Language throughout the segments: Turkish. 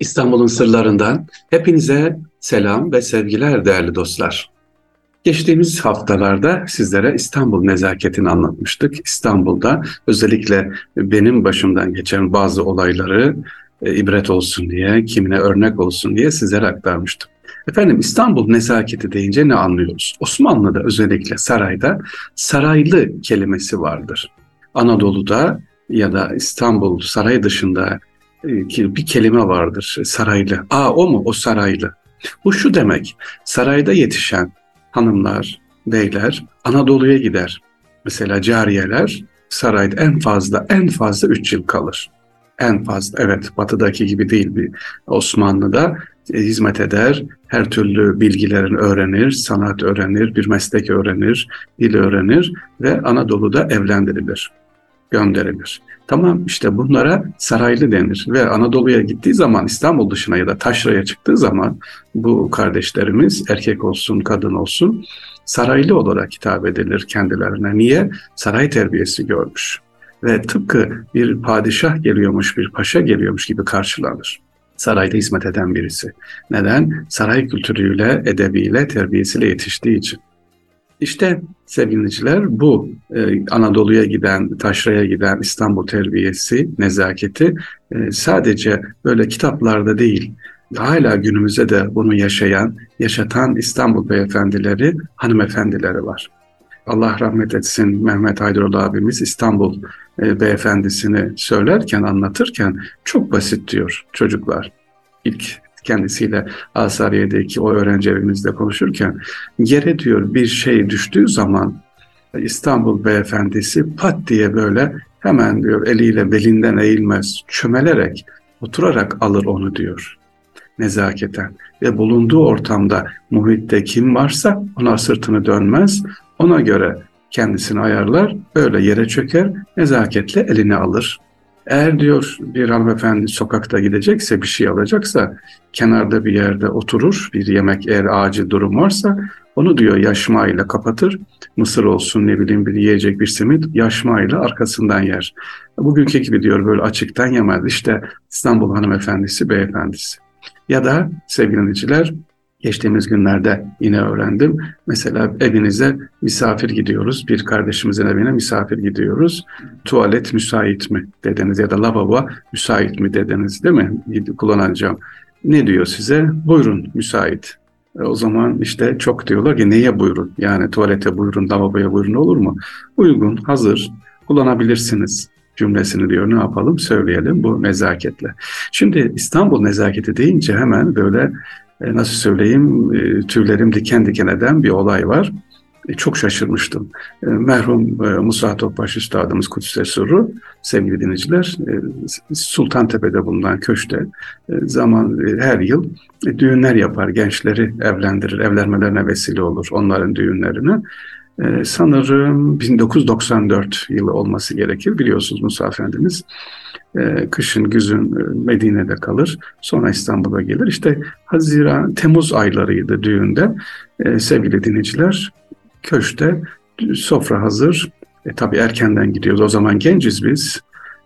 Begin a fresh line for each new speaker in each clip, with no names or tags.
İstanbul'un sırlarından hepinize selam ve sevgiler değerli dostlar. Geçtiğimiz haftalarda sizlere İstanbul nezaketini anlatmıştık. İstanbul'da özellikle benim başımdan geçen bazı olayları e, ibret olsun diye, kimine örnek olsun diye sizlere aktarmıştım. Efendim İstanbul nezaketi deyince ne anlıyoruz? Osmanlı'da özellikle sarayda saraylı kelimesi vardır. Anadolu'da ya da İstanbul saray dışında bir kelime vardır saraylı. Aa o mu? O saraylı. Bu şu demek. Sarayda yetişen hanımlar, beyler Anadolu'ya gider. Mesela cariyeler sarayda en fazla en fazla 3 yıl kalır. En fazla evet batıdaki gibi değil bir Osmanlı'da e, hizmet eder, her türlü bilgilerini öğrenir, sanat öğrenir, bir meslek öğrenir, dil öğrenir ve Anadolu'da evlendirilir, gönderilir. Tamam işte bunlara saraylı denir ve Anadolu'ya gittiği zaman İstanbul dışına ya da taşraya çıktığı zaman bu kardeşlerimiz erkek olsun kadın olsun saraylı olarak hitap edilir kendilerine. Niye? Saray terbiyesi görmüş ve tıpkı bir padişah geliyormuş, bir paşa geliyormuş gibi karşılanır. Sarayda hizmet eden birisi. Neden? Saray kültürüyle, edebiyle, terbiyesiyle yetiştiği için. İşte sevgiliciler bu e, Anadolu'ya giden, taşraya giden İstanbul terbiyesi, nezaketi e, sadece böyle kitaplarda değil, hala günümüzde de bunu yaşayan, yaşatan İstanbul beyefendileri, hanımefendileri var. Allah rahmet etsin Mehmet Aydıroğlu abimiz İstanbul e, beyefendisini söylerken, anlatırken çok basit diyor çocuklar. İlk kendisiyle Asariye'deki o öğrenci evimizde konuşurken yere diyor bir şey düştüğü zaman İstanbul beyefendisi pat diye böyle hemen diyor eliyle belinden eğilmez çömelerek oturarak alır onu diyor nezaketen. Ve bulunduğu ortamda muhitte kim varsa ona sırtını dönmez ona göre kendisini ayarlar öyle yere çöker nezaketle elini alır eğer diyor bir hanımefendi sokakta gidecekse bir şey alacaksa kenarda bir yerde oturur bir yemek eğer acil durum varsa onu diyor yaşmayla kapatır. Mısır olsun ne bileyim bir yiyecek bir simit yaşmayla arkasından yer. Bugünkü gibi diyor böyle açıktan yemez. İşte İstanbul hanımefendisi beyefendisi. Ya da sevgili dinleyiciler Geçtiğimiz günlerde yine öğrendim. Mesela evinize misafir gidiyoruz. Bir kardeşimizin evine misafir gidiyoruz. Tuvalet müsait mi dediniz ya da lavabo müsait mi dediniz değil mi? Kullanacağım. Ne diyor size? Buyurun müsait. E o zaman işte çok diyorlar ki neye buyurun? Yani tuvalete buyurun, lavaboya buyurun olur mu? Uygun, hazır, kullanabilirsiniz cümlesini diyor ne yapalım söyleyelim bu nezaketle. Şimdi İstanbul nezaketi deyince hemen böyle nasıl söyleyeyim e, tüylerim diken diken eden bir olay var. E, çok şaşırmıştım. Merhum Musa Topbaş Üstadımız Kudüs'e Sırrı, sevgili dinleyiciler, Sultantepe'de bulunan köşte zaman her yıl düğünler yapar, gençleri evlendirir, evlenmelerine vesile olur onların düğünlerine. Sanırım 1994 yılı olması gerekir. Biliyorsunuz Musa Efendimiz e, kışın, güzün e, Medine'de kalır. Sonra İstanbul'a gelir. İşte Haziran, Temmuz aylarıydı düğünde. E, sevgili dinleyiciler, köşte sofra hazır. E, tabii erkenden gidiyoruz. O zaman genciz biz.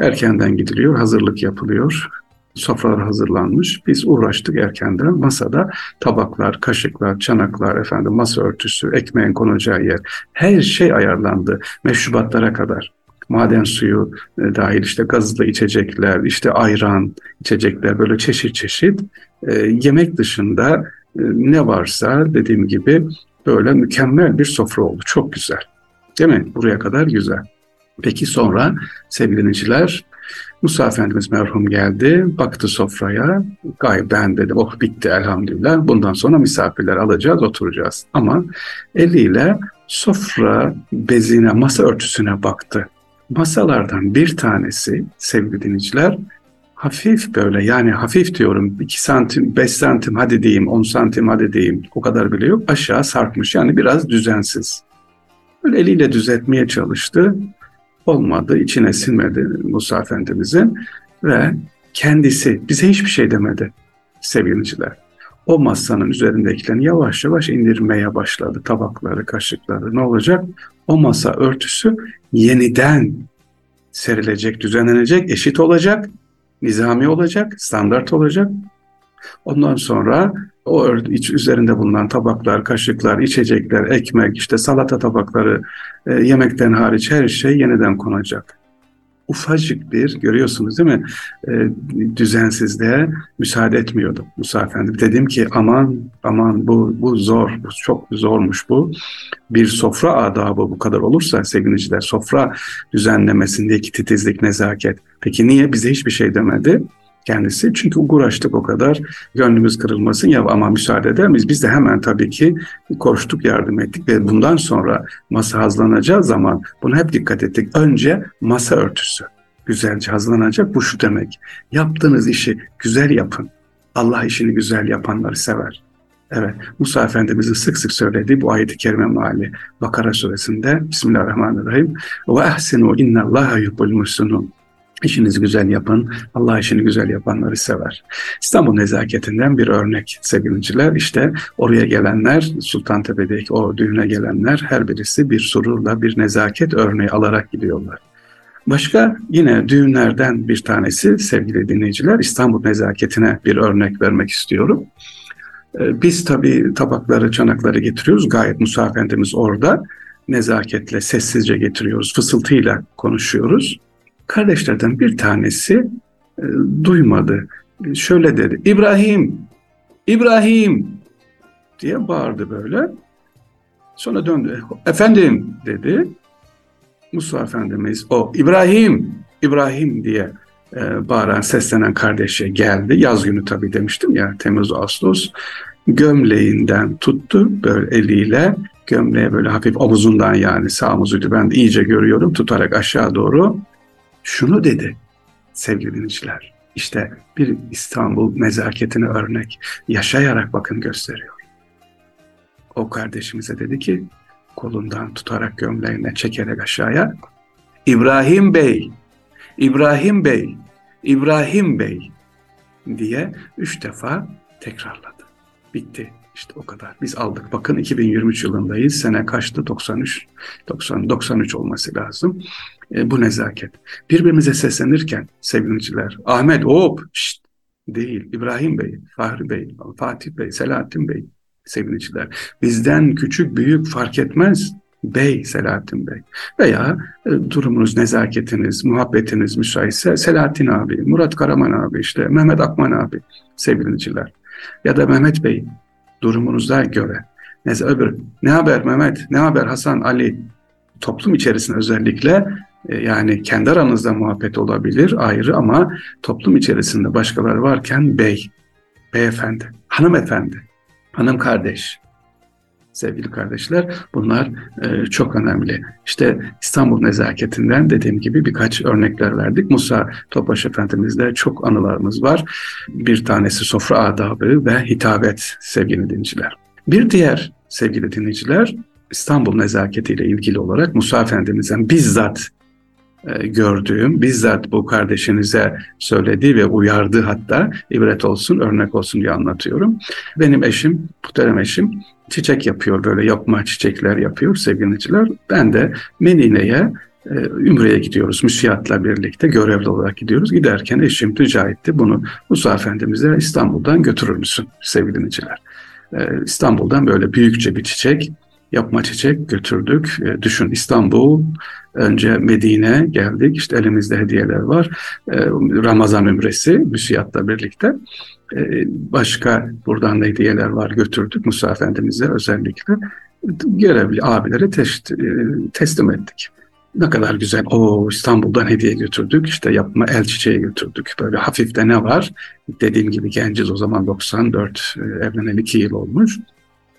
Erkenden gidiliyor, hazırlık yapılıyor. Sofralar hazırlanmış. Biz uğraştık erkenden. Masada tabaklar, kaşıklar, çanaklar, efendim masa örtüsü, ekmeğin konacağı yer. Her şey ayarlandı. Meşrubatlara kadar maden suyu e, dahil işte gazlı içecekler, işte ayran içecekler böyle çeşit çeşit e, yemek dışında e, ne varsa dediğim gibi böyle mükemmel bir sofra oldu. Çok güzel. Değil mi? Buraya kadar güzel. Peki sonra sevgili dinleyiciler Musa Efendimiz merhum geldi, baktı sofraya. Gayet ben dedim, oh bitti elhamdülillah. Bundan sonra misafirler alacağız, oturacağız. Ama eliyle sofra bezine, masa örtüsüne baktı masalardan bir tanesi sevgili dinleyiciler hafif böyle yani hafif diyorum 2 santim 5 santim hadi diyeyim 10 santim hadi diyeyim o kadar bile yok aşağı sarkmış yani biraz düzensiz. Böyle eliyle düzeltmeye çalıştı. Olmadı, içine sinmedi Musa Efendimizin ve kendisi bize hiçbir şey demedi sevgiliciler. O masanın üzerindekilerini yavaş yavaş indirmeye başladı. Tabakları, kaşıkları ne olacak? O masa örtüsü yeniden serilecek, düzenlenecek, eşit olacak, nizami olacak, standart olacak. Ondan sonra o iç üzerinde bulunan tabaklar, kaşıklar, içecekler, ekmek, işte salata tabakları, e, yemekten hariç her şey yeniden konacak ufacık bir görüyorsunuz değil mi e, düzensizliğe müsaade etmiyordu Musa Efendi. Dedim ki aman aman bu, bu zor, bu çok zormuş bu. Bir sofra adabı bu kadar olursa sevgiliciler sofra düzenlemesindeki titizlik, nezaket. Peki niye bize hiçbir şey demedi? Kendisi. Çünkü uğraştık o kadar. Gönlümüz kırılmasın ya ama müsaade eder miyiz? Biz de hemen tabii ki koştuk, yardım ettik ve bundan sonra masa hazlanacağı zaman buna hep dikkat ettik. Önce masa örtüsü güzelce hazırlanacak. Bu şu demek. Yaptığınız işi güzel yapın. Allah işini güzel yapanları sever. Evet, Musa Efendimiz'in sık sık söylediği bu ayet-i kerime meali Bakara suresinde Bismillahirrahmanirrahim ve ehsinu innallaha yuhibbul muhsinun İşinizi güzel yapın. Allah işini güzel yapanları sever. İstanbul nezaketinden bir örnek sevgiliciler. İşte oraya gelenler, Sultantepe'deki o düğüne gelenler her birisi bir sururla bir nezaket örneği alarak gidiyorlar. Başka yine düğünlerden bir tanesi sevgili dinleyiciler İstanbul nezaketine bir örnek vermek istiyorum. Ee, biz tabii tabakları, çanakları getiriyoruz. Gayet Musa orada nezaketle, sessizce getiriyoruz. Fısıltıyla konuşuyoruz. Kardeşlerden bir tanesi e, duymadı. Şöyle dedi. İbrahim, İbrahim diye bağırdı böyle. Sonra döndü. Efendim dedi. Musa Efendimiz o İbrahim, İbrahim diye e, bağıran, seslenen kardeşe geldi. Yaz günü tabii demiştim ya Temmuz, Ağustos. Gömleğinden tuttu böyle eliyle gömleğe böyle hafif omuzundan yani sağ omuzuydu ben de iyice görüyorum tutarak aşağı doğru şunu dedi sevgili dinleyiciler. İşte bir İstanbul nezaketini örnek yaşayarak bakın gösteriyor. O kardeşimize dedi ki kolundan tutarak gömleğine çekerek aşağıya İbrahim Bey, İbrahim Bey, İbrahim Bey diye üç defa tekrarladı. Bitti. İşte o kadar. Biz aldık. Bakın 2023 yılındayız. Sene kaçtı? 93. 90, 93 olması lazım. E, bu nezaket. Birbirimize seslenirken sevgiliciler, Ahmet hop şşt, değil, İbrahim Bey, Fahri Bey, Fatih Bey, Selahattin Bey sevgiliciler. Bizden küçük büyük fark etmez. Bey, Selahattin Bey veya e, durumunuz, nezaketiniz, muhabbetiniz müsaitse Selahattin abi, Murat Karaman abi, işte Mehmet Akman abi sevgiliciler ya da Mehmet Bey durumunuza göre. Neyse öbür ne haber Mehmet, ne haber Hasan, Ali toplum içerisinde özellikle e, yani kendi aranızda muhabbet olabilir ayrı ama toplum içerisinde başkaları varken bey, beyefendi, hanımefendi, hanım kardeş, sevgili kardeşler bunlar e, çok önemli. İşte İstanbul nezaketinden dediğim gibi birkaç örnekler verdik. Musa Topaş Efendimiz'de çok anılarımız var. Bir tanesi sofra adabı ve hitabet sevgili dinleyiciler. Bir diğer sevgili dinleyiciler İstanbul nezaketiyle ilgili olarak Musa Efendimiz'den bizzat gördüğüm, bizzat bu kardeşinize söylediği ve uyardığı hatta ibret olsun, örnek olsun diye anlatıyorum. Benim eşim, muhterem eşim çiçek yapıyor, böyle yapma çiçekler yapıyor sevgiliciler. Ben de Medine'ye e, Ümre'ye gidiyoruz müsiyatla birlikte görevli olarak gidiyoruz. Giderken eşim rica etti bunu Musa Efendimiz'e İstanbul'dan götürür müsün sevgili dinleyiciler? E, İstanbul'dan böyle büyükçe bir çiçek yapma çiçek götürdük. E, düşün İstanbul, önce Medine geldik. İşte elimizde hediyeler var. E, Ramazan ümresi müsiyatla birlikte. E, başka buradan da hediyeler var götürdük Musa Efendimiz'e özellikle. Görevli abilere test, e, teslim ettik. Ne kadar güzel. O İstanbul'dan hediye götürdük. İşte yapma el çiçeği götürdük. Böyle hafifte ne var? Dediğim gibi genciz o zaman 94 e, evleneli 2 yıl olmuş.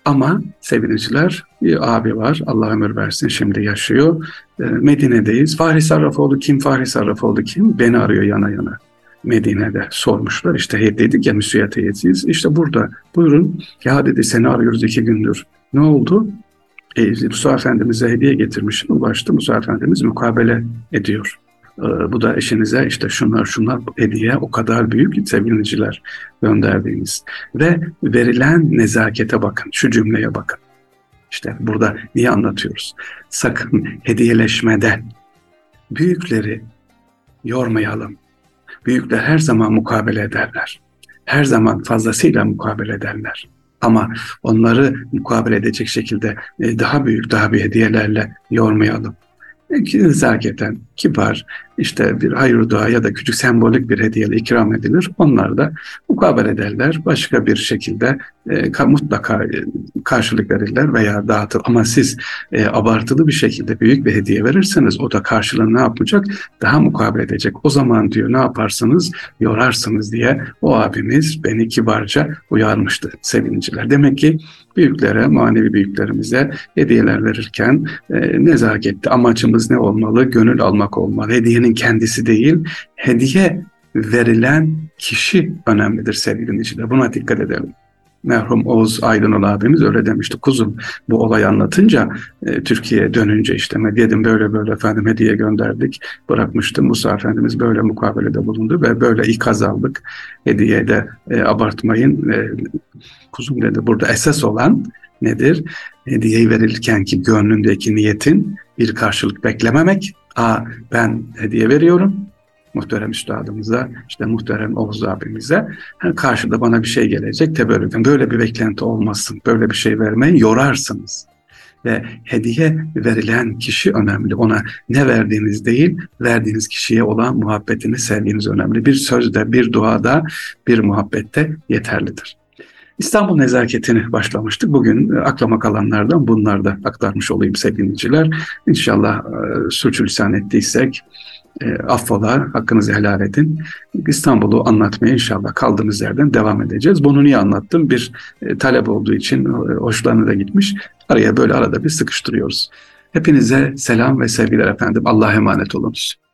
Ama sevgiliciler abi var Allah ömür versin şimdi yaşıyor. Ee, Medine'deyiz. Fahri Sarrafoğlu kim? Fahri Sarrafoğlu kim? Beni arıyor yana yana. Medine'de sormuşlar. İşte heyet dedik ya müsiyat heyetiyiz. İşte burada buyurun. Ya dedi seni arıyoruz iki gündür. Ne oldu? E, Musa Efendimiz'e hediye getirmişim. Ulaştı Musa Efendimiz mukabele ediyor. Ee, bu da eşinize işte şunlar şunlar hediye o kadar büyük sevgiliciler gönderdiğiniz. Ve verilen nezakete bakın, şu cümleye bakın. İşte burada niye anlatıyoruz? Sakın hediyeleşmede büyükleri yormayalım. Büyükler her zaman mukabele ederler. her zaman fazlasıyla mukabele ederler. Ama onları mukabele edecek şekilde e, daha büyük, daha bir hediyelerle yormayalım nezaketen, kibar, işte bir hayır dua ya da küçük sembolik bir hediyeyle ikram edilir. Onlar da mukabele ederler. Başka bir şekilde e, mutlaka e, karşılık verirler veya dağıtır. Ama siz e, abartılı bir şekilde büyük bir hediye verirseniz o da karşılığını ne yapacak? Daha mukabele edecek. O zaman diyor ne yaparsınız? Yorarsınız diye o abimiz beni kibarca uyarmıştı sevgiliciler. Demek ki büyüklere, manevi büyüklerimize hediyeler verirken e, nezaketli amacımız ne olmalı? Gönül almak olmalı. Hediyenin kendisi değil, hediye verilen kişi önemlidir sevgili dinleyiciler. Buna dikkat edelim merhum Oğuz Aydınol abimiz öyle demişti. Kuzum bu olayı anlatınca e, Türkiye'ye dönünce işte dedim böyle böyle efendim hediye gönderdik. Bırakmıştı Musa Efendimiz böyle mukabelede bulundu ve böyle ikaz aldık. Hediye de e, abartmayın. E, kuzum dedi burada esas olan nedir? Hediyeyi verirken ki gönlündeki niyetin bir karşılık beklememek. Aa ben hediye veriyorum muhterem üstadımıza, işte muhterem Oğuz abimize karşıda bana bir şey gelecek teberrüken böyle bir beklenti olmasın, böyle bir şey vermeyin, yorarsınız. Ve hediye verilen kişi önemli. Ona ne verdiğiniz değil, verdiğiniz kişiye olan muhabbetini, sevginiz önemli. Bir sözde, bir duada, bir muhabbette yeterlidir. İstanbul nezaketini başlamıştık. Bugün aklama kalanlardan bunları da aktarmış olayım sevgili İnşallah e, sürçülisan ettiysek, e, affola, hakkınızı helal edin. İstanbul'u anlatmaya inşallah kaldığımız yerden devam edeceğiz. Bunu niye anlattım? Bir e, talep olduğu için e, hoşlarına da gitmiş. Araya böyle arada bir sıkıştırıyoruz. Hepinize selam ve sevgiler efendim. Allah'a emanet olunuz.